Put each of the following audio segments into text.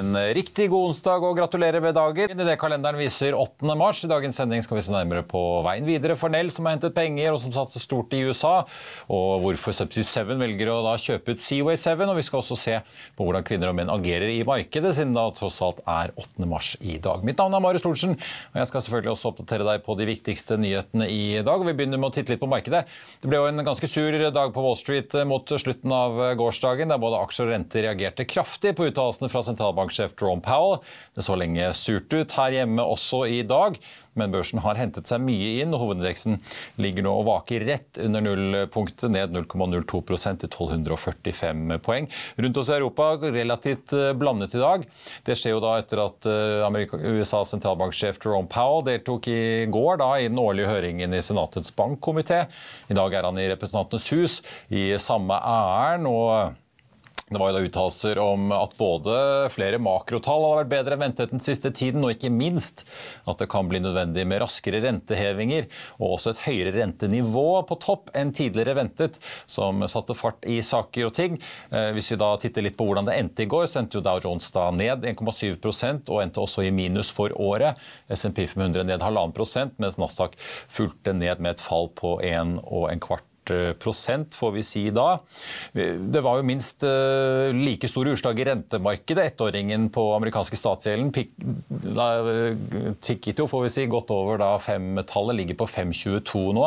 En riktig god onsdag og gratulerer med dagen. I det kalenderen viser 8. mars. I dagens sending skal vi se nærmere på veien videre for Nell, som har hentet penger og som satser stort i USA, og hvorfor Subsea 7 velger å da kjøpe ut Seaway 7. Og vi skal også se på hvordan kvinner og menn agerer i markedet, siden det tross alt er 8. mars i dag. Mitt navn er Marius Thorensen, og jeg skal selvfølgelig også oppdatere deg på de viktigste nyhetene i dag. Vi begynner med å titte litt på markedet. Det ble jo en ganske sur dag på Wall Street mot slutten av gårsdagen, der både aksjer og renter reagerte kraftig på uttalelsene fra sentralbanken sentralbanksjef Jerome Powell. Det så lenge surt ut her hjemme også i dag, men børsen har hentet seg mye inn, hovedindeksen ligger nå og vaker rett under nullpunktet, ned 0,02% til 1245 poeng. Rundt oss i Europa relativt eh, blandet i dag. Det skjer jo da etter at eh, USAs sentralbanksjef Jerome Powell deltok i går da, i den årlige høringen i Senatets bankkomité. I dag er han i Representantenes hus i samme æren. og det var jo da uttalelser om at både flere makrotall hadde vært bedre enn ventet den siste tiden, og ikke minst at det kan bli nødvendig med raskere rentehevinger og også et høyere rentenivå på topp enn tidligere ventet, som satte fart i saker og ting. Eh, hvis vi da titter litt på hvordan det endte i går, så endte jo Dow Jones da ned 1,7% og endte også i minus for året. SMP 500 ned halvannen prosent, mens Nasdaq fulgte ned med et fall på 1 og en prosent, får vi si da. Det var jo minst eh, like store utslag i rentemarkedet. Ettåringen på amerikanske statsgjelden tikket jo, får vi si, godt over da femtallet, ligger på 5,22 nå.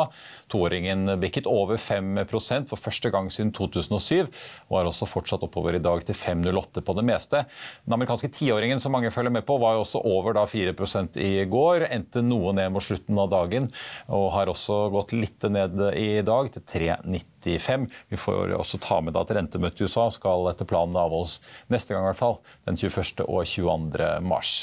Toåringen bikket over 5% for første gang siden 2007, og har også fortsatt oppover i dag til 5,08 på det meste. Den amerikanske tiåringen som mange følger med på, var jo også over da 4 i går. Endte noe ned mot slutten av dagen, og har også gått litt ned i dag til 3,95. Vi får også ta med at rentemøtet i USA skal etter planen avholdes neste gang, i hvert fall, den 21. og 22. mars.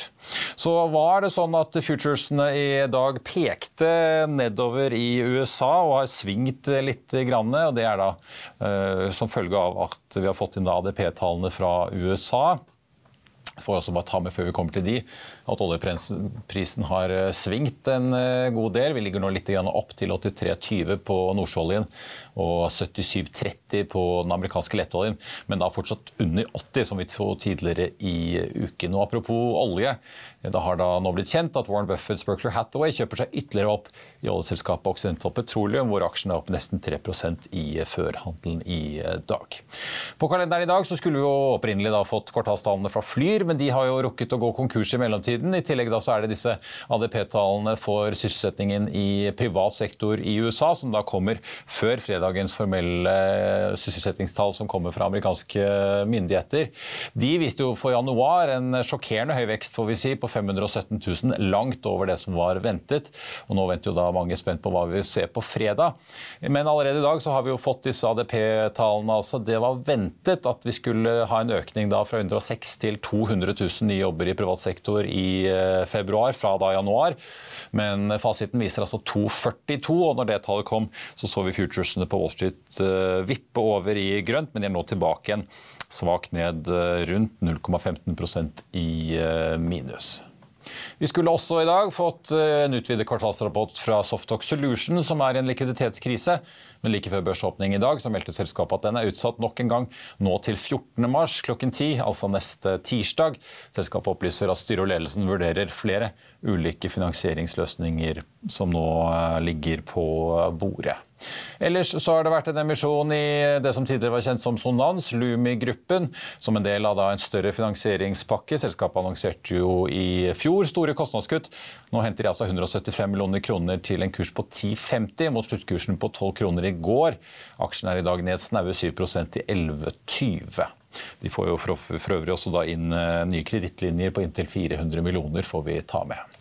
Så var det sånn at futuresene i dag pekte nedover i USA og har svingt litt. Grann, og Det er da uh, som følge av at vi har fått inn ADP-tallene fra USA får også bare ta med før vi kommer til de, at oljeprisen har eh, svingt en eh, god del. Vi ligger nå litt opp til 83,20 på nordsjøoljen og 77,30 på den amerikanske lettoljen, men da fortsatt under 80, som vi så tidligere i uken. Og apropos olje, det har da nå blitt kjent at Warren Buffett Berkshire Hathaway kjøper seg ytterligere opp i oljeselskapet Occidental Petroleum, hvor aksjen er opp nesten 3% i førhandelen i dag. På kalenderen i dag så skulle vi jo opprinnelig da fått kvartalstallene fra Flyr, men de har jo rukket å gå konkurs i mellomtiden. I tillegg da så er det disse ADP-tallene for sysselsettingen i privat sektor i USA, som da kommer før fredagens formelle sysselsettingstall som kommer fra amerikanske myndigheter. De viste jo for januar en sjokkerende høy vekst får vi si, på 517 000, langt over det som var ventet. Og nå venter jo da mange spent på hva vi vil se på fredag. Men allerede i dag så har vi jo fått disse ADP-tallene. altså Det var ventet at vi skulle ha en økning da fra 106 til 200 000 nye jobber i privat sektor i eh, februar, fra da januar. Men fasiten viser altså 242, og når det tallet kom, så så vi futuresene på Wall Street eh, vippe over i grønt, men de er nå tilbake igjen svakt ned eh, rundt 0,15% i minus. Vi skulle også i dag fått eh, en utvidet kvartalsrapport fra Softox Solution, som er i en likviditetskrise. Men like før børsåpning i dag så meldte selskapet at den er utsatt nok en gang, nå til 14. mars klokken 10, altså neste tirsdag. Selskapet opplyser at styret og ledelsen vurderer flere ulike finansieringsløsninger som nå eh, ligger på bordet. Ellers så har det vært en emisjon i det som tidligere var kjent som Sonans, Lumi-gruppen, som en del av en større finansieringspakke. Selskapet annonserte jo i fjor store kostnadskutt. Nå henter de altså 175 millioner kroner til en kurs på 10,50 mot sluttkursen på 12 kroner i går. Aksjen er i dag ned snaue 7% til 11,20. De får jo for øvrig også da inn eh, nye kredittlinjer på inntil 400 millioner, får vi ta med.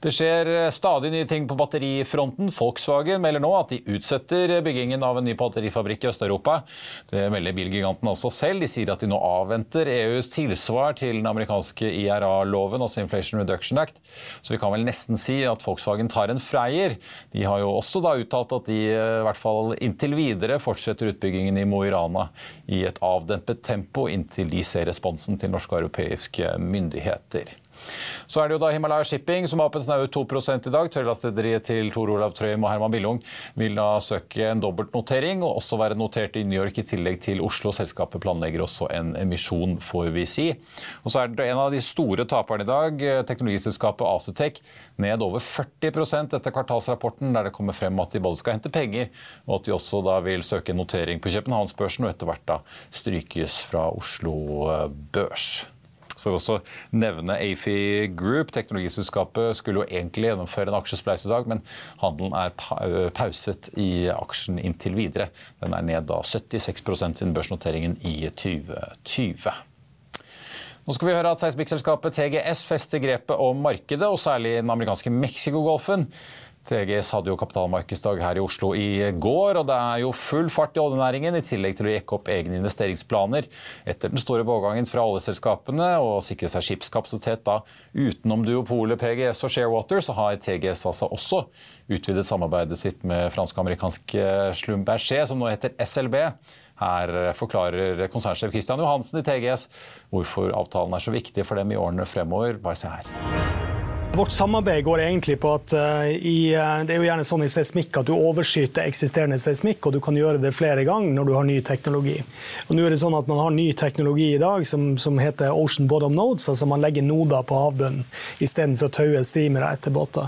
Det skjer stadig nye ting på batterifronten. Volkswagen melder nå at de utsetter byggingen av en ny batterifabrikk i Øst-Europa. Det melder bilgiganten også selv. De sier at de nå avventer EUs tilsvar til den amerikanske IRA-loven, altså Inflation Reduction Act. Så vi kan vel nesten si at Volkswagen tar en freier. De har jo også da uttalt at de i hvert fall inntil videre fortsetter utbyggingen i Mo i Rana i et avdempet tempo inntil de ser responsen til norske og europeiske myndigheter. Så er det jo da Himalaya Shipping som har åpnet snaue 2 i dag. Tørrlastederiet til Tor Olav Trøim og Herman Billung vil da søke en dobbeltnotering og også være notert i New York i tillegg til Oslo. Selskapet planlegger også en emisjon, får vi si. Og så er det en av de store taperne i dag, teknologiselskapet Acetec, ned over 40% etter kvartalsrapporten, der det kommer frem at de både skal hente penger, og at de også da vil søke en notering på Københavnsbørsen og etter hvert da strykes fra Oslo Børs. Får vi også nevne Afi Group. Teknologiselskapet skulle jo egentlig gjennomføre en aksjespleis i dag, men handelen er pauset i aksjen inntil videre. Den er ned da 76% siden børsnoteringen i 2020. Nå skal vi høre at seismikkselskapet TGS fester grepet om markedet, og særlig den amerikanske Mexicogolfen. TGS hadde jo kapitalmarkedsdag her i Oslo i går, og det er jo full fart i oljenæringen, i tillegg til å jekke opp egne investeringsplaner. Etter den store pågangen fra oljeselskapene og sikre seg skipskapasitet da utenom duopolet PGS og Sharewater, så har TGS altså også utvidet samarbeidet sitt med fransk-amerikansk Schlumberger, som nå heter SLB. Her forklarer konsernsjef Christian Johansen i TGS hvorfor avtalen er så viktig for dem i årene fremover. Bare se her. Vårt samarbeid går egentlig på at uh, i, uh, det er jo gjerne sånn i seismikk at du overskyter eksisterende seismikk, og du kan gjøre det flere ganger når du har ny teknologi. Og nå er det sånn at Man har ny teknologi i dag som, som heter Ocean Bottom Nodes, altså man legger noder på havbunnen istedenfor å taue streamere etter båter.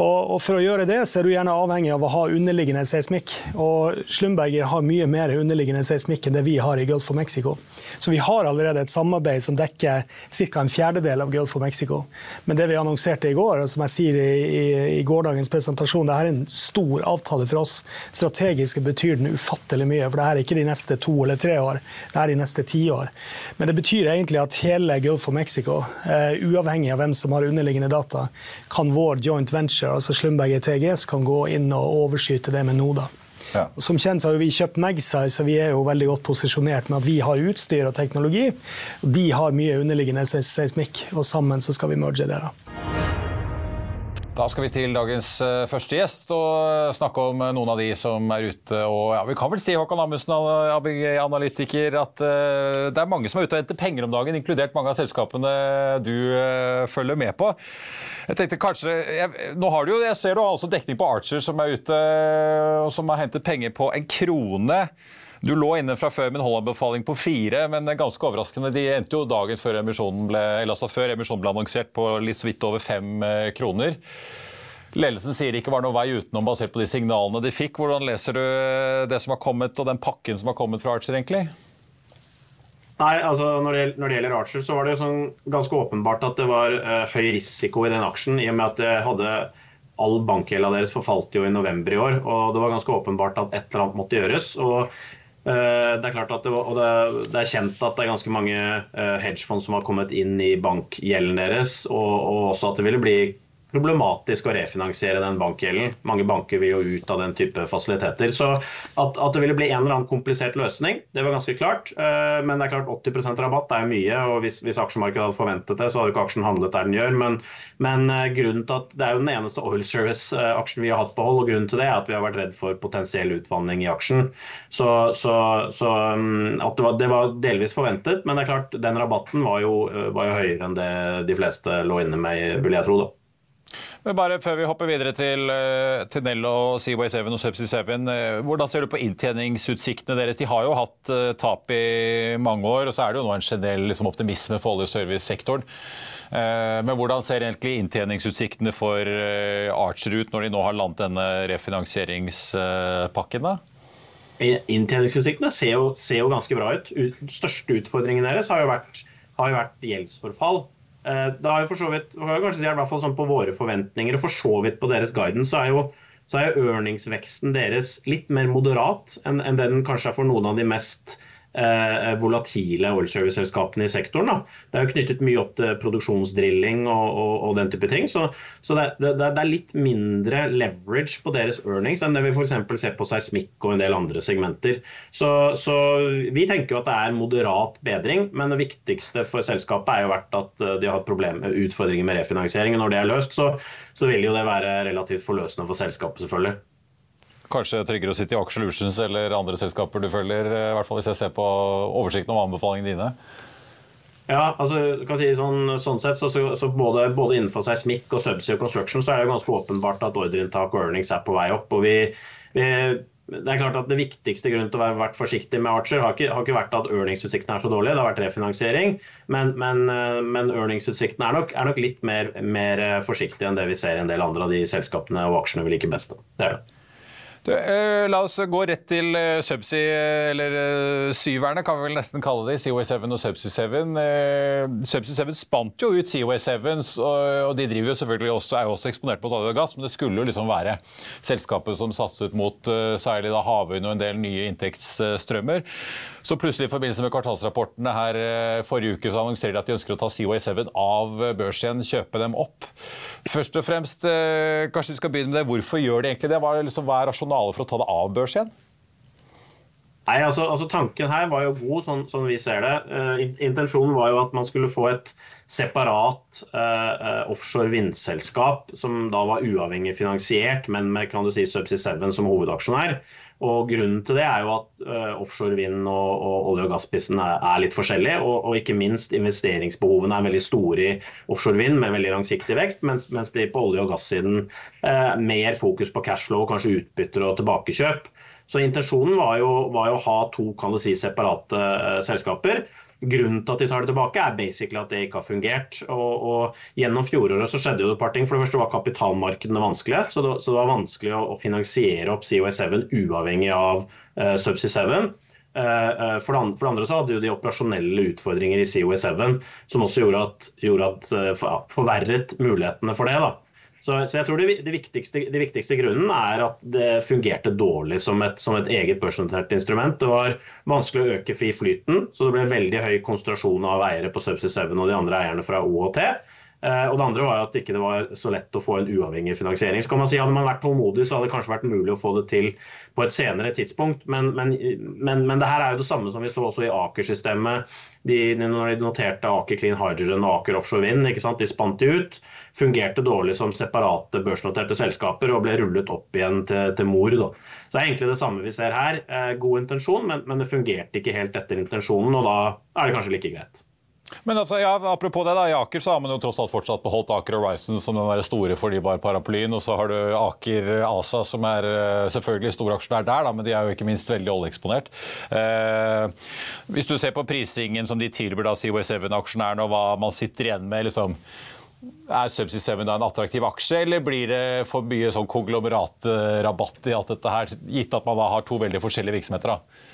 Og, For å gjøre det så er du gjerne avhengig av å ha underliggende seismikk. Og Slumberger har mye mer underliggende seismikk enn det vi har i Gulf of Mexico. Så vi har allerede et samarbeid som dekker ca. en fjerdedel av Gulf of Mexico. Men det vi annonserte i går, og som jeg sier i, i, i gårsdagens presentasjon, det er en stor avtale for oss. Strategisk betyr den ufattelig mye, for det er ikke de neste to eller tre år, det er de neste ti år. Men det betyr egentlig at hele Gulf of Mexico, uh, uavhengig av hvem som har underliggende data, kan vår joint venture Aker, altså Slumberger TGS, kan gå inn og overskyte det med Noda. Ja. Som kjent har vi kjøpt Magsize, så vi er jo veldig godt posisjonert med at vi har utstyr og teknologi. og De har mye underliggende seismikk, og sammen så skal vi merge det. da. Da skal vi til dagens eh, første gjest og snakke om noen av de som er ute. og ja, Vi kan vel si Håkon Amundsen, analytiker, at uh, det er mange som er ute og henter penger om dagen, inkludert mange av selskapene du følger med på. Jeg tenkte kanskje, jeg, nå har du jo, jeg ser du har også dekning på Archer som er ute og som har hentet penger på en krone. Du lå inne fra før med en Holland-befaling på fire, men ganske overraskende. De endte jo dagen før emisjonen ble, altså før emisjonen ble annonsert på litt så vidt over fem eh, kroner. Ledelsen sier det ikke var noen vei utenom basert på de signalene de fikk. Hvordan leser du eh, det som har kommet, og den pakken som har kommet fra Archer, egentlig? Nei, altså når det, når det, gjelder Archer, så var det sånn ganske åpenbart at det var uh, høy risiko i den aksjen, i og med at det hadde all bankgjelda deres forfalt jo i november i år. og Det var ganske åpenbart at et eller annet måtte gjøres. og Det er klart at det, og det, er kjent at det er ganske mange hedgefond som har kommet inn i bankgjelden deres, og, og også at det ville bli problematisk å refinansiere den bankgjelden. Mange banker vil jo ut av den type fasiliteter. Så at, at, det ville bli en eller annen komplisert løsning, det var ganske klart. Eh, men det er klart 80% rabatt er mye, og hvis, hvis, aksjemarkedet hadde forventet det, så hadde ikke aksjen handlet der den gjør. Men, men eh, grunnen til at det er jo den eneste oil service-aksjen vi har hatt på hold, og grunnen til det er at vi har vært redd for potensiell utvanning i aksjen. Så, så, så mm, at det var, det var, delvis forventet, men det er klart den rabatten var jo, var jo høyere enn det de fleste lå inne med, vil jeg tro. da. Men bare Før vi hopper videre til, til Nell og Seaway 7 og Subsea 7. Eh, hvordan ser du på inntjeningsutsiktene deres? De har jo hatt uh, tap i mange år, og så er det jo nå en generell liksom, optimisme for olje- og servicesektoren. men hvordan ser egentlig inntjeningsutsiktene for Archer ut når de nå har landet denne refinansieringspakken? da? Inntjeningsutsiktene ser jo, ser jo ganske bra ut. Den største utfordringen deres har jo vært, har jo vært gjeldsforfall. Eh, det har jo for så vidt, kanskje si, i hvert fall sånn på våre forventninger og for så vidt på deres guidance, så er jo, så er jo earningsveksten deres litt mer moderat enn, enn den kanskje er for noen av de mest volatile oilservice-selskapene i sektoren. Da. Det er jo knyttet mye opp til produksjonsdrilling og, og, og den type ting. Så, så det, det, det, er litt mindre leverage på deres earnings enn det vi f.eks. ser på seismikk og en del andre segmenter. Så, så, vi tenker jo at det er moderat bedring, men det viktigste for selskapet er jo vært at eh, de har problem, utfordringer med refinansiering. og Når det er løst, så, så vil jo det være relativt forløsende for selskapet, selvfølgelig kanskje tryggere å sitte i Aksjelutions eller andre selskaper du følger, eh, i hvert fall hvis jeg ser på oversikten om anbefalingene dine? Ja, altså, kan si sånn, sånn sett, så, så, både, både, innenfor seismikk og subsea og construction så er det ganske åpenbart at ordreinntak og earnings er på vei opp. og vi, vi det er klart at det viktigste grunnen til å være vært forsiktig med Archer har ikke, har ikke vært at earningsutsiktene er så dårlige, det har vært refinansiering. Men, men, eh, men earningsutsiktene er nok, er nok litt mer, mer, forsiktige enn det vi ser i en del andre av de selskapene og aksjene vi liker best. Det er det. Du, eh, la oss gå rett til eh, Subsea, eller eh, syverne kan vi vel nesten kalle det, Seaway 7 og Subsea 7. Eh, Subsea 7 spant jo ut Seaway 7, og, og de driver jo selvfølgelig også, er jo også eksponert mot olje og gass, men det skulle jo liksom være selskapet som satset mot uh, særlig da havvind og en del nye inntektsstrømmer. Så plutselig i forbindelse med kvartalsrapportene her eh, forrige uke så annonserer de at de ønsker å ta Seaway 7 av børs igjen, kjøpe dem opp. Først og fremst, eh, kanskje vi skal begynne med det. Hvorfor gjør de egentlig det? Hva er, liksom, er rasjonalet for å ta det av børs igjen? Nei, altså, altså, Tanken her var jo god, sånn, sånn vi ser det. Uh, intensjonen var jo at man skulle få et separat uh, offshore vindselskap som da var uavhengig finansiert, men med kan du si, Subsea 7 som hovedaksjonær. Og Grunnen til det er jo at uh, offshore vind og, og olje- og gassprisen er, er, litt forskjellig. Og, og, ikke minst investeringsbehovene er veldig store i offshore vind med veldig langsiktig vekst, mens, mens de på olje- og gassiden uh, mer fokus på cashflow, kanskje utbytter og tilbakekjøp. Så Intensjonen var jo, var jo å ha to kan du si, separate uh, selskaper Grunnen til at de tar det tilbake, er basically at det ikke har fungert. Og, og Gjennom fjoråret så skjedde jo det et par ting. For det første var kapitalmarkedene vanskelige. Så det, så det var vanskelig å, å finansiere opp COS7 uavhengig av uh, Subsea 7. Uh, uh, for, det for, det andre, så hadde jo de operasjonelle utfordringer i COS7 som også gjorde at, gjorde at uh, forverret mulighetene for det. da. Så, så, jeg tror det, det, viktigste, det, viktigste, grunnen er at det fungerte dårlig som et, som et eget børsnotert instrument. Det var vanskelig å øke fri flyten, så det ble veldig høy konsentrasjon av eiere på Subsea 7 og de andre eierne fra O og Eh, og det andre var at ikke det var så lett å få en uavhengig finansiering. Så kan man si Hadde man vært tålmodig, så hadde det kanskje vært mulig å få det til på et senere tidspunkt. Men, men, men, men det her er jo det samme som vi så også i Aker-systemet. De, når de noterte Aker Clean Hydrogen og Aker Offshore Wind, de spant de ut. Fungerte dårlig som separate børsnoterte selskaper og ble rullet opp igjen til, til mor. Da. Så det er egentlig det samme vi ser her. Eh, god intensjon, men, men det fungerte ikke helt etter intensjonen, og da er det kanskje like greit. Men altså, ja, apropos det, da, I Aker så har man jo tross alt fortsatt beholdt Aker Horizon som den der store fornybarparaplyen. Og så har du Aker ASA, som er uh, selvfølgelig storaksjonær der, da, men de er jo ikke minst veldig oljeeksponert. Eh, hvis du ser på prisingen som de tilbyr da Seaway 7-aksjonærene, og hva man sitter igjen med liksom, er Subsea 7 da en attraktiv aksje, eller blir det for mye sånn konglomeratrabatt i alt dette her, gitt at man da har to veldig forskjellige virksomheter? da?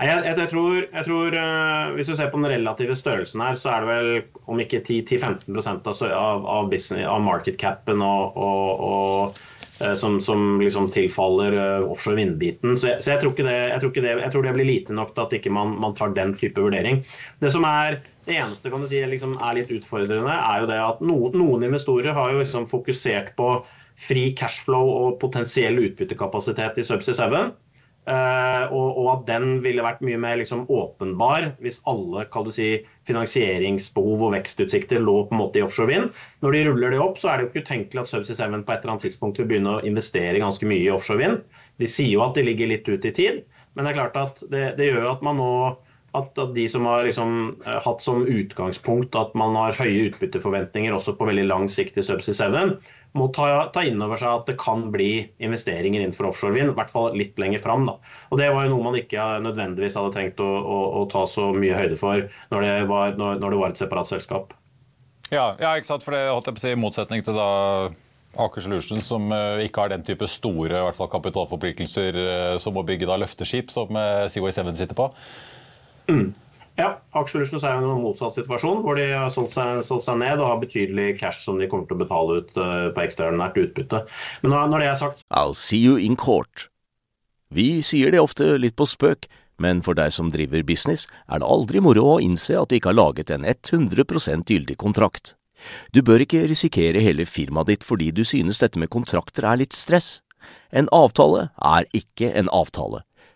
Jeg, jeg, jeg, tror, jeg tror uh, Hvis du ser på den relative størrelsen her, så er det vel om ikke 10-15 av, av, av, av market capen og, og, og uh, som, som, liksom tilfaller uh, offshore vindbiten. Så, jeg, så tror det, jeg, tror det, jeg, tror det, blir lite nok til at ikke man, man tar den type vurdering. Det som er det eneste kan du si, liksom, er litt utfordrende, er jo det at no, noen investorer har jo liksom fokusert på fri cashflow og potensiell utbyttekapasitet i Subsea 7. Uh, og, og, at den ville vært mye mer liksom, åpenbar hvis alle si, finansieringsbehov og vekstutsikter lå på en måte i offshore vind. Når de ruller det opp, så er det jo ikke utenkelig at Subsea 7 på et eller annet tidspunkt vil begynne å investere ganske mye i offshore vind. De sier jo at de ligger litt ut i tid, men det er klart at det, det gjør at man nå at, de som har liksom, uh, hatt som utgangspunkt at man har høye utbytteforventninger også på veldig lang sikt i Subsea 7, må ta, ta inn over seg at det kan bli investeringer innenfor offshore vind, i hvert fall litt lenger fram. Da. Og Det var jo noe man ikke nødvendigvis hadde trengt å, å, å ta så mye høyde for når det var, når, når det var et separat selskap. Ja, ja, ikke sant? for det holdt jeg på å si, i motsetning til da Aker Solutions, som uh, ikke har den type store i hvert fall kapitalforpliktelser uh, som å bygge da løfteskip, som uh, Seaway 7 sitter på. Mm. Ja, Aksjelutions er jo en motsatt situasjon, hvor de har solgt seg, solgt seg, ned og har betydelig cash som de kommer til å betale ut uh, på ekstraordinært utbytte. Men når det er sagt I'll see you in court. Vi sier det ofte litt på spøk, men for deg som driver business, er det aldri moro å innse at du ikke har laget en 100% gyldig kontrakt. Du bør ikke risikere hele firmaet ditt fordi du synes dette med kontrakter er litt stress. En avtale er ikke en avtale.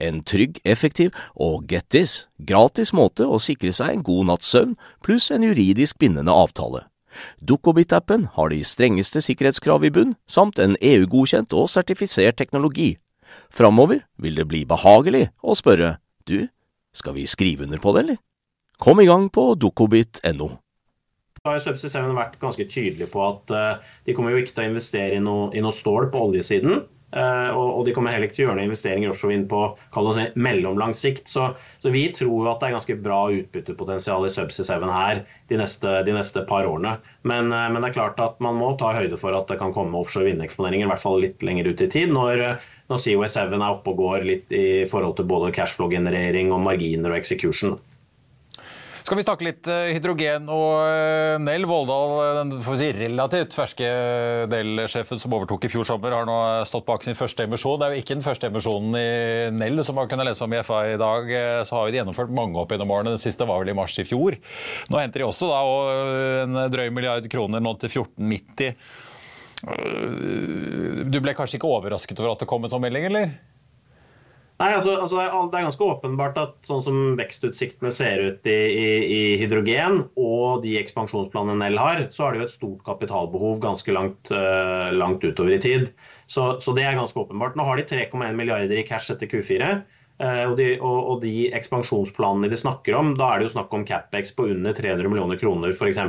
en trygg, effektiv og get this, gratis måte å sikre seg en god natts søvn pluss en juridisk bindende avtale. Dukkobit-appen har de strengeste sikkerhetskrav i bunn, samt en EU-godkjent og sertifisert teknologi. Framover vil det bli behagelig å spørre du, skal vi skrive under på det, eller? Kom i gang på dukkobit.no. har Subsea 7 vært ganske tydelig på at uh, de kommer jo ikke til å investere i noe, i noe stål på oljesiden. Uh, og, de kommer heller ikke til å gjøre noen investeringer offshore på si, mellomlang sikt. Så, så, vi tror at det er ganske bra utbyttepotensial i Subsea 7 her de neste, de neste par årene. Men, uh, men, det er klart at man må ta høyde for at det kan komme offshore vindeksponeringer, i hvert fall litt lenger ut i tid. Når, når Seaway 7 er oppe og går litt i forhold til både cashflow-generering og marginer og execution. Skal vi snakke litt eh, hydrogen og eh, Nell Våldal, eh, den si, relativt ferske Nell-sjefen som overtok i fjor sommer, har nå stått bak sin første emisjon. Det er jo ikke den første emisjonen i Nell som man kunne lese om i FA i dag. Så har vi gjennomført mange opp gjennom årene. Den siste var vel i mars i fjor. Nå henter de også da en drøy milliard kroner nå til 1490. Du ble kanskje ikke overrasket over at det kom en sånn melding, eller? Nei, altså, altså det, er, er, ganske åpenbart at sånn som vekstutsiktene ser ut i, i, i hydrogen, og de ekspansjonsplanene Nell har, så har de jo et stort kapitalbehov ganske langt, uh, langt utover i tid. Så, så, det er ganske åpenbart. Nå har de 3,1 milliarder i cash etter Q4. Eh, og de, og, og de, ekspansjonsplanene de snakker om, da er det jo snakk om CapEx på under 300 millioner kroner, f.eks.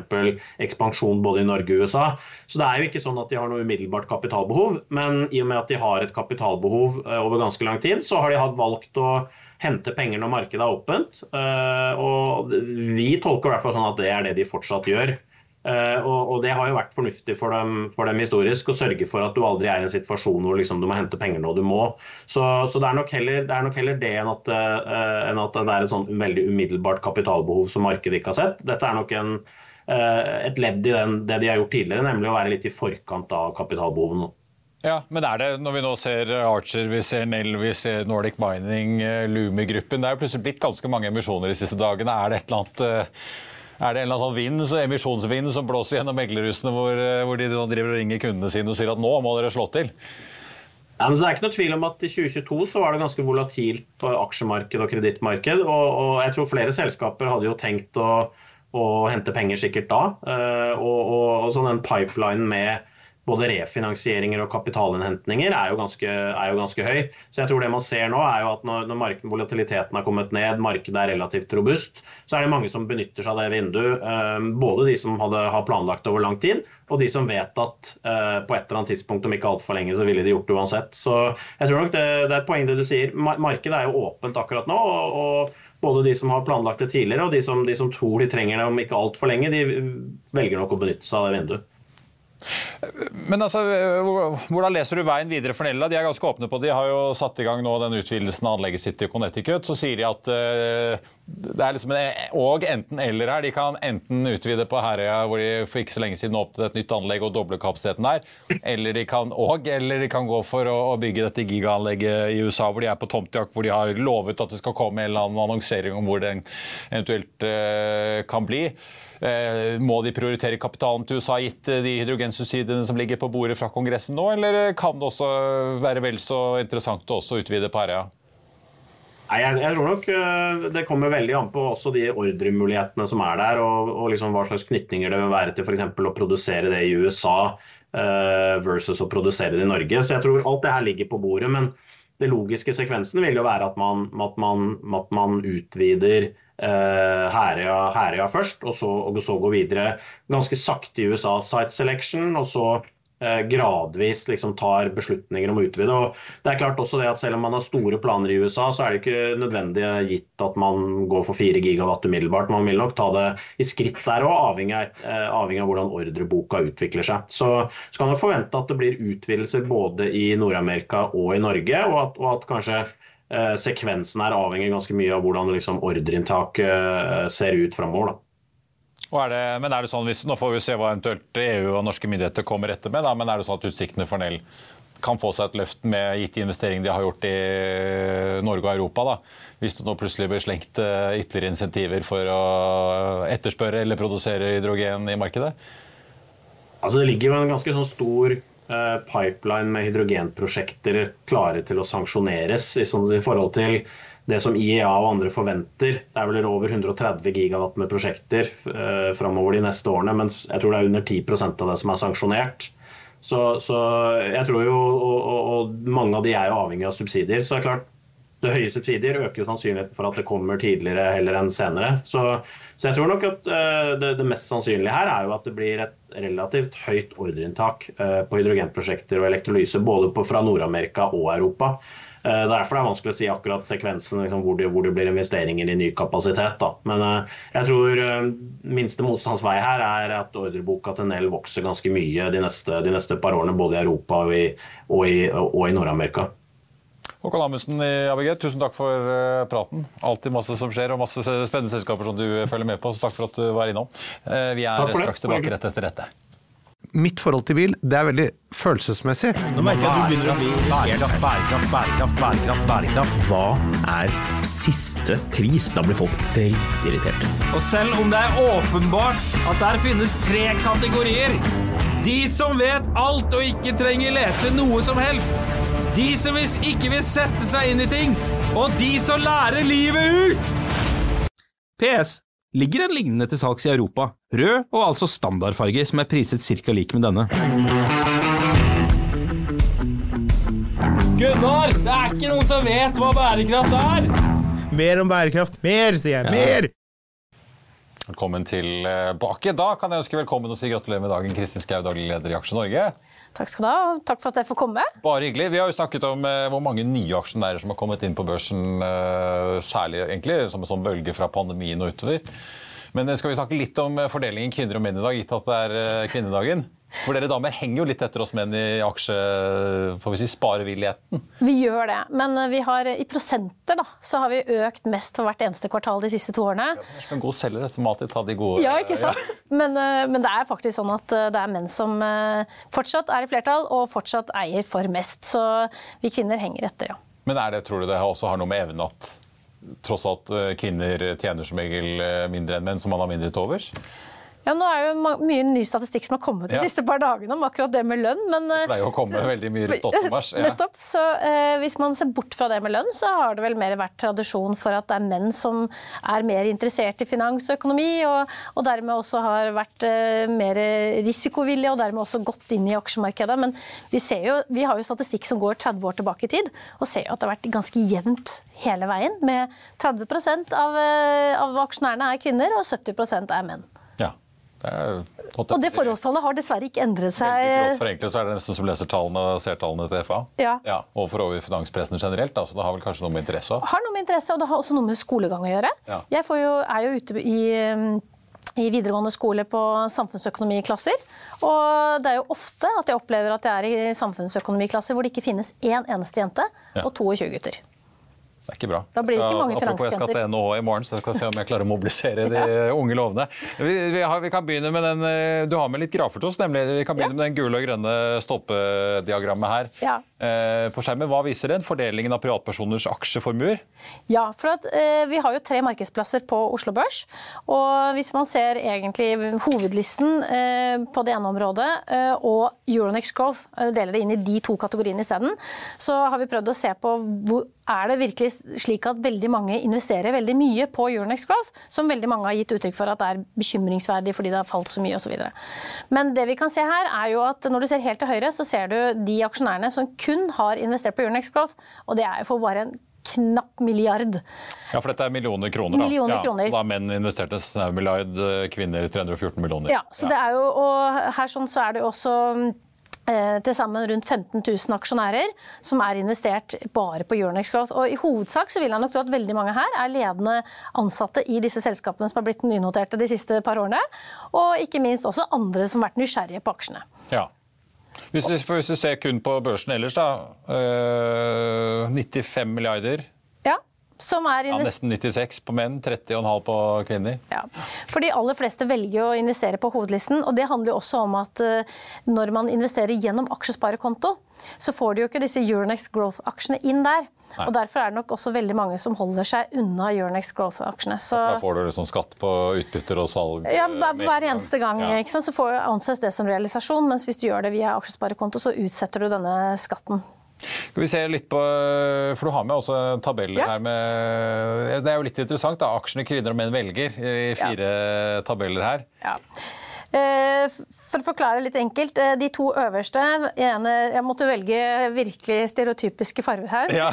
ekspansjon både i Norge og USA. Så det er jo ikke sånn at de har noe umiddelbart kapitalbehov, men i og med at de har et kapitalbehov eh, over ganske lang tid, så har de hatt valgt å hente penger når markedet er åpent. Eh, og vi tolker i hvert fall sånn at det er det de fortsatt gjør. Uh, og, det har jo vært fornuftig for dem, for dem, historisk å sørge for at du aldri er i en situasjon hvor liksom, du må hente penger når du må. Så, så det, er heller, det, er nok heller, det enn at, uh, enn at, det er et sånn veldig umiddelbart kapitalbehov som markedet ikke har sett. Dette er nok en, uh, et ledd i den, det de har gjort tidligere, nemlig å være litt i forkant av kapitalbehovene. Ja, men er det, når vi nå ser Archer, vi ser Nell, vi ser Nordic Mining, Lumi-gruppen Det er jo plutselig blitt ganske mange emisjoner de siste dagene. Er det et eller annet er det en eller annen sånn vind, så emisjonsvind som blåser gjennom meglerhusene, hvor, eh, hvor de driver og ringer kundene sine og sier at nå må dere slå til? Ja, det er ikke noe tvil om at I 2022 så var det ganske volatilt på aksjemarked og kredittmarked. Og, og, jeg tror flere selskaper hadde jo tenkt å, å hente penger sikkert da. Uh, og, og, og sånn en pipeline med både refinansieringer og kapitalinnhentninger er jo, ganske, er jo ganske høy. Så jeg tror det man ser nå er jo at når, når volatiliteten har kommet ned, markedet er relativt robust, så er det mange som benytter seg av det vinduet. Eh, både de som hadde, har planlagt over lang tid, og de som vet at eh, på et eller annet tidspunkt, om ikke altfor lenge, så ville de gjort det uansett. Så jeg tror nok det, det er et poeng det du sier. Markedet er jo åpent akkurat nå. og, og både de som har planlagt det tidligere og de som, de som tror de trenger det om ikke altfor lenge, de velger nok å benytte seg av det vinduet. Men altså, Hvordan leser du veien videre for Nella? De er ganske åpne på det. De har jo satt i gang nå den utvidelsen av anlegget sitt i Connecticut. Så sier de at uh, det er liksom en og enten-eller her. De kan enten utvide på Herøya, hvor de for ikke så lenge siden åpnet et nytt anlegg og doble kapasiteten der. Eller de kan og, eller de kan gå for å, bygge dette gigaanlegget i USA, hvor de er på tomtejakt, hvor de har lovet at det skal komme en eller annen annonsering om hvor den eventuelt uh, kan bli. Uh, må de prioritere kapitalen til USA gitt eh, de hydrogensubsidiene som ligger på bordet fra Kongressen nå, eller kan det også være vel så interessant å utvide på Herøya? Nei, jeg, jeg, tror nok eh, Det kommer veldig an på også de ordremulighetene som er der, og, og liksom hva slags knytninger det vil være til f.eks. å produsere det i USA uh, versus å produsere det i Norge. Så jeg tror alt det her ligger på bordet. Men det logiske sekvensen vil jo være at man, at man, at man utvider uh, Herøya, først, og så, og så, gå videre ganske sakte i USA site selection, og så gradvis liksom tar beslutninger om å utvide. Og det er klart også det at Selv om man har store planer i USA, så er det ikke nødvendig gitt at man går for 4 gigawatt umiddelbart. Man vil nok ta det i skritt der òg, avhengig, eh, avhengig, av hvordan ordreboka utvikler seg. Så skal man nok forvente at det blir utvidelser både i Nord-Amerika og i Norge, og at, og at kanskje Eh, sekvensen her avhenger ganske mye av hvordan liksom, ordreinntaket eh, ser ut framover. Men er det sånn, hvis, Nå får vi se hva eventuelt EU og norske myndigheter kommer etter med, da, men er det sånn at utsiktene for Nell kan få seg et løft med gitt investering de har gjort i Norge og Europa. Da. Hvis det nå plutselig blir slengt eh, ytterligere insentiver for å etterspørre eller produsere hydrogen i markedet? Altså Det ligger jo en ganske sånn stor Eh, pipeline med hydrogenprosjekter klare til å sanksjoneres sånn, i forhold til det som IEA og andre forventer. Det er vel over 130 gigawatt med prosjekter eh, framover de neste årene, mens jeg tror det er under 10% av det som er sanksjonert. Så, så, jeg tror jo, og, og, og, mange av de er jo avhengig av subsidier. Så det er klart, det høye subsidier øker sannsynligheten for at det kommer tidligere heller enn senere. Så, så jeg tror nok at uh, det, det, mest sannsynlige her er jo at det blir et relativt høyt ordreinntak uh, på hydrogenprosjekter og elektrolyse både på, fra Nord-Amerika og Europa. Uh, derfor er det vanskelig å si akkurat sekvensen liksom, hvor, det, hvor, det, blir investeringer i ny kapasitet. Da. Men jeg tror minste motstands vei her er at ordreboka til Nell vokser ganske mye de neste, de neste par årene, både i Europa og i, og i, og i Nord-Amerika. Håkon Amundsen i ABG, tusen takk for eh, praten. Alltid masse som skjer, og masse spennende selskaper som du følger med på. Så takk for at du var innom. Eh, vi er straks tilbake rett etter dette. Mitt forhold til bil det er veldig følelsesmessig. Nå merker jeg at du begynner å bli bærekraft, bærekraft, bærekraft, bærekraft, bærekraft. Hva er siste pris? Da blir folk dritirritert. Og selv om det er åpenbart at der finnes tre kategorier De som vet alt og ikke trenger lese noe som helst de som ikke vil sette seg inn i ting, og de som lærer livet ut! PS. Ligger en lignende til salgs i Europa. Rød og altså standardfarge, som er priset ca. lik med denne. Gunnar, det er ikke noen som vet hva bærekraft er! Mer om bærekraft. Mer, sier jeg. Mer! Velkommen tilbake. Da kan jeg ønske velkommen og si gratulerer med dagen, Kristin Skau, daglig leder i Aksje Norge. Takk skal du ha, og takk for at jeg får komme. Bare hyggelig. Vi har jo snakket om eh, hvor mange nye aksjonærer som har kommet inn på børsen, eh, særlig egentlig som en sånn bølge fra pandemien og utover. Men eh, skal vi snakke litt om fordelingen kvinner og menn i dag, gitt at det er kvinnedagen? For dere damer henger jo litt etter oss menn i aksje, får vi si, sparevilligheten. Vi gjør det, men vi har, i prosenter da, så har vi økt mest for hvert eneste kvartal de siste to årene. Ja, en god selger som alltid tar de gode Ja, ikke sant? Ja. Men, eh, men, det er faktisk sånn at eh, det er menn som eh, fortsatt er i flertall, og fortsatt eier for mest. Så vi kvinner henger etter, ja. Men er det, tror du det også har noe med evnen at tross alt kvinner tjener som regel mindre enn menn, så man har mindre til overs? Ja, Nå er det jo mye ny statistikk som har kommet de ja. siste par dagene om akkurat det med lønn. Men, det pleier å komme veldig mye rundt 8. mars. Ja. Nettopp. Så eh, Hvis man ser bort fra det med lønn, så har det vel mer vært tradisjon for at det er menn som er mer interessert i finans og økonomi, og, og dermed også har vært eh, mer risikovillige og dermed også gått inn i aksjemarkedet. Men vi, ser jo, vi har jo statistikk som går 30 år tilbake i tid, og ser jo at det har vært ganske jevnt hele veien. Med 30 av, eh, av aksjonærene er kvinner, og 70% er menn. Og det forholdstallet har dessverre ikke endret seg. Veldig grovt forenklet så er det nesten som leser tallene og ser tallene til FA. Ja. ja og for over finanspressen generelt. Da, så det har vel kanskje noe med interesse òg? Har noe med interesse, og det har også noe med skolegang å gjøre. Ja. Jeg jo, er jo ute i i videregående skole på samfunnsøkonomiklasser. Og det er jo ofte at jeg opplever at jeg er i samfunnsøkonomiklasser hvor det ikke finnes én eneste jente ja. og 22 gutter. Det er ikke bra. Da blir det ikke mange Apropos, jeg skal til NHH i morgen, så jeg skal se om jeg klarer å mobilisere de ja. unge lovene. Vi, vi, har, vi, kan begynne med den, eh, Du har med litt grafer til oss, nemlig. Vi kan begynne ja. med den gule og grønne stolpediagrammet her. Ja. Eh, på skjermen. Hva viser den? Fordelingen av privatpersoners aksjeformuer? Ja, for at, eh, Vi har jo tre markedsplasser på Oslo Børs. og Hvis man ser egentlig hovedlisten eh, på det ene området eh, og Euronex Growth, eh, deler det inn i de to kategoriene isteden, så har vi prøvd å se på hvor er det virkelig slik at veldig mange investerer veldig mye på Euronex Growth, som veldig mange har gitt uttrykk for at det er bekymringsverdig fordi det har falt så mye osv. Men det vi kan se her er jo at når du ser helt til høyre, så ser du de aksjonærene som kun har investert på Euronex Growth, og det er for bare en knapp milliard. Ja, for dette er millioner kroner, da. Millioner ja, kroner. Så da menn investerte snau milliard, kvinner 314 millioner. Ja, så ja. det er jo, og her sånn så er det jo også Eh, til sammen rundt 15 000 aksjonærer som er investert bare på Euronex Growth. Og I hovedsak så vil jeg nok tro at veldig mange her er ledende ansatte i disse selskapene som har blitt nynoterte de siste par årene. Og ikke minst også andre som har vært nysgjerrige på aksjene. Ja. Hvis vi, hvis vi ser kun på børsen ellers, da. Øh, eh, 95 milliarder som er ja, nesten 96 på menn, 30,5 på kvinner. Ja. For de aller fleste velger å investere på hovedlisten. og Det handler jo også om at uh, når man investerer gjennom aksjesparekonto, så får du jo ikke disse Euronex Growth-aksjene inn der. Nei. og Derfor er det nok også veldig mange som holder seg unna Euronex Growth-aksjene. Så... Da får du liksom skatt på utbytter og salg? Ja, hver eneste gang. Ja. Så får anses det som realisasjon, mens hvis du gjør det via aksjesparekonto, så utsetter du denne skatten. Skal vi se litt på, for Du har med også tabeller ja. her med Det er jo litt interessant. da, Aksjene kvinner og menn velger i fire ja. tabeller her. Ja. Eh, for å forklare litt enkelt. Eh, de to øverste ene, Jeg måtte velge virkelig stereotypiske farger her. Ja.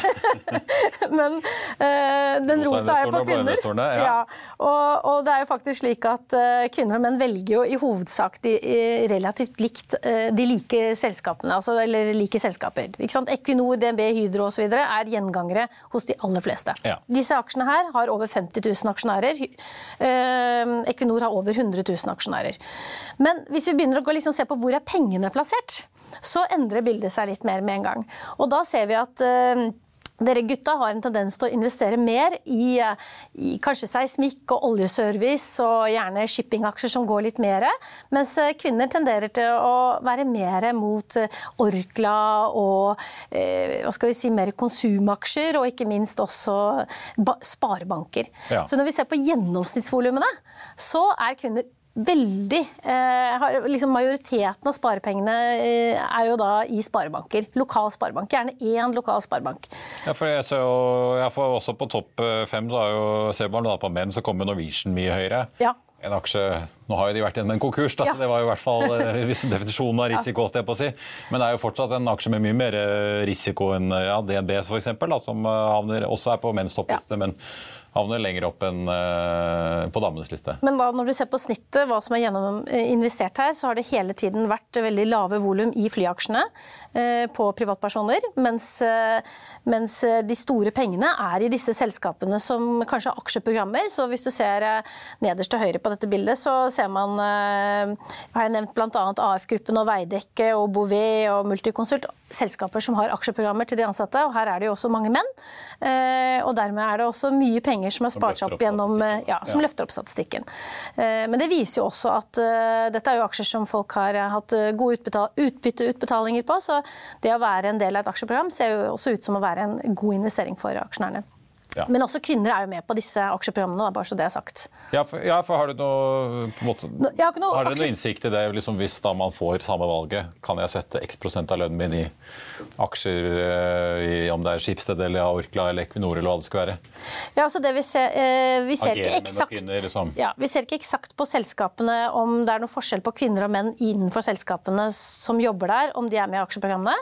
Men uh, den rosa er på kvinner. Ja. Og, og, det er jo faktisk slik at kvinner og menn velger jo i hovedsak de relativt likt de like selskapene. Altså, eller like selskaper. Equinor, DNB, Hydro osv. er gjengangere hos de aller fleste. Ja. Disse aksjene her har over 50 000 aksjonærer. Equinor har over 100 000 aksjonærer. Men hvis vi begynner å gå liksom se på hvor er pengene plassert, så endrer bildet seg litt mer med en gang. Og da ser vi at uh, dere gutta har en tendens til å investere mer i, i kanskje seismikk og oljeservice og gjerne shippingaksjer som går litt mer, mens eh, kvinner tenderer til å være mer mot eh, Orkla og eh, hva skal vi si, mer konsumaksjer, og ikke minst også sparebanker. Ja. Så når vi ser på gjennomsnittsvolumene, så er kvinner veldig eh, liksom Majoriteten av sparepengene eh, er jo da i sparebanker. Lokal sparebank. Gjerne én lokal sparebank. Ja, for jeg ser jo, jeg får også På topp eh, fem så har jo, ser man da på menn, så kommer Norwegian mye høyere. Ja. En aksje, Nå har jo de vært gjennom en konkurs, da, ja. så det var jo i hvert fall hvis definisjonen av risiko. Ja. på å si. Men det er jo fortsatt en aksje med mye mer risiko enn ja, DNB f.eks., som havner, også er på menns toppliste. men havner lenger opp enn uh, på damenes liste. Men da, når du ser på snittet, hva som er gjennom, uh, investert her, så har det hele tiden vært veldig lave volum i flyaksjene uh, på privatpersoner, mens, mens, de store pengene er i disse selskapene som kanskje har aksjeprogrammer. Så hvis du ser nederst til høyre på dette bildet, så ser man har jeg nevnt bl.a. AF-gruppen og Veidekke og Bouvet og Multiconsult. Selskaper som har aksjeprogrammer til de ansatte, og her er det jo også mange menn. Og dermed er det også mye penger penger som er spart seg opp gjennom eh, ja, som løfter opp statistikken. Eh, men det viser jo også at uh, dette er jo aksjer som folk har hatt gode utbytteutbetalinger på, så det å være en del av et aksjeprogram ser jo også ut som å være en god investering for aksjonærene. Ja. Men også kvinner er jo med på disse aksjeprogrammene, da, bare så det er sagt. Ja, for, ja, for har du noe, på måte, har noe Har dere noe innsikt i det? Liksom, hvis da man får samme valget, kan jeg sette x prosent av lønnen min i aksjer eh, i om det er Skipsted eller Orkla eller Equinor eller hva det skal være? Ja, altså det Vi ser, eh, vi ser, ikke eksakt, kvinner, liksom. ja, vi ser ikke eksakt på selskapene om det er noe forskjell på kvinner og menn innenfor selskapene som jobber der, om de er med i aksjeprogrammene.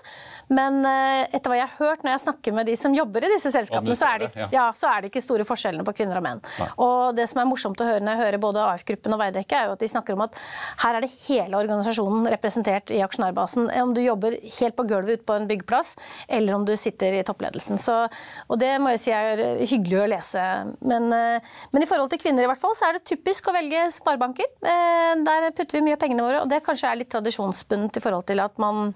Men eh, etter hva jeg har hørt når jeg snakker med de som jobber i disse selskapene, så er, det, Administrere, så er det ikke store forskjellene på kvinner og menn. Og det som er morsomt å høre når jeg hører både AF-gruppen og Veidekke, er jo at de snakker om at her er det hele organisasjonen representert i aksjonærbasen. Om du jobber helt på gulvet ute på en byggeplass, eller om du sitter i toppledelsen. Så, og det må jeg si er hyggelig å lese. Men, eh, men i forhold til kvinner i hvert fall, så er det typisk å velge sparebanker. Eh, Der putter vi mye av pengene våre, og det kanskje er litt tradisjonsbundet i forhold til at man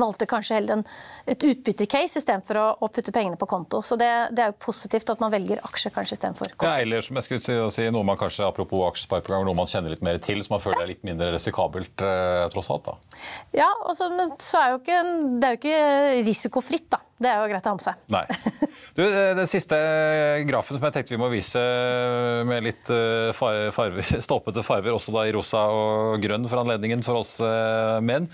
valgte kanskje heller en, et utbyttecase istedenfor å, å putte pengene på konto. Så det, det er jo positivt at man velger aksjer kanskje istedenfor konto. Ja, eller som jeg skulle si, noe man kanskje, apropos aksjespareprogram, noe man kjenner litt mer til, som man føler er litt mindre risikabelt eh, tross alt. da. Ja, og så, så er jo ikke, det er jo ikke risikofritt, da. Det er jo greit å ha med seg. Nei. Du, eh, den siste grafen som jeg tenkte vi må vise med litt eh, farver, ståpete farver, også da i rosa og grønn for anledningen for oss eh, menn.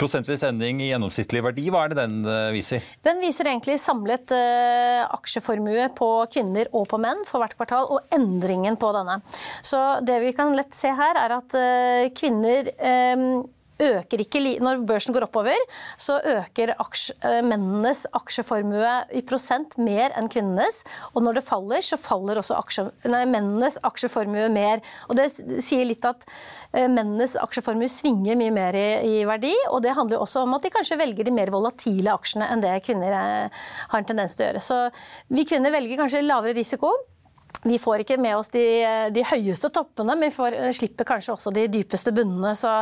Prosentvis endring i gjennomsnittlig verdi, hva er det den eh, viser? Den viser egentlig samlet eh, aksjeformue på kvinner og på menn for hvert kvartal, og endringen på denne. Så det vi kan lett se her, er at eh, kvinner øker ikke, Når børsen går oppover, så øker aksj- eh, mennenes aksjeformue i prosent mer enn kvinnenes. Og når det faller, så faller også aksje, nei, mennenes aksjeformue mer. Og Det sier litt at eh, mennenes aksjeformue svinger mye mer i, i verdi. Og det handler også om at de kanskje velger de mer volatile aksjene enn det kvinner eh, har en tendens til å gjøre. Så vi kvinner velger kanskje lavere risiko. Vi får ikke med oss de, de høyeste toppene, men vi får, slipper kanskje også de dypeste bunnene. Så,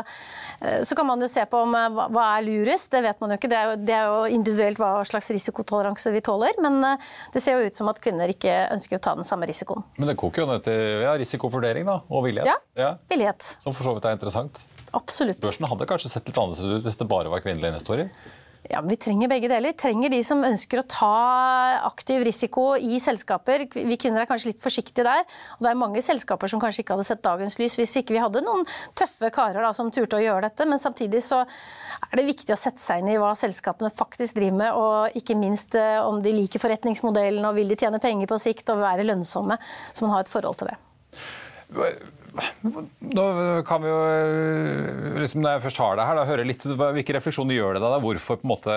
eh, så kan man jo se på om, eh, hva, er lurest. Det vet man jo ikke. Det er jo, det er jo individuelt hva slags risikotoleranse vi tåler. Men eh, det ser jo ut som at kvinner ikke ønsker å ta den samme risikoen. Men det koker jo ned til ja, risikovurdering da, og villighet. Ja. Villighet. Som for så vidt er interessant. Absolutt. Børsen hadde kanskje sett litt annerledes ut hvis det bare var kvinnelige investorer. Ja, men Vi trenger begge deler. Trenger de som ønsker å ta aktiv risiko i selskaper. Vi kvinner er kanskje litt forsiktige der. Og det er mange selskaper som kanskje ikke hadde sett dagens lys hvis ikke vi hadde noen tøffe karer da, som turte å gjøre dette. Men samtidig så er det viktig å sette seg inn i hva selskapene faktisk driver med, og ikke minst eh, om de liker forretningsmodellen og vil de tjene penger på sikt og være lønnsomme. Så man har et forhold til det. Nå kan vi jo, eh, liksom, Når jeg først har deg her, da, høre litt hvilke refleksjoner gjør det deg? Hvorfor på en måte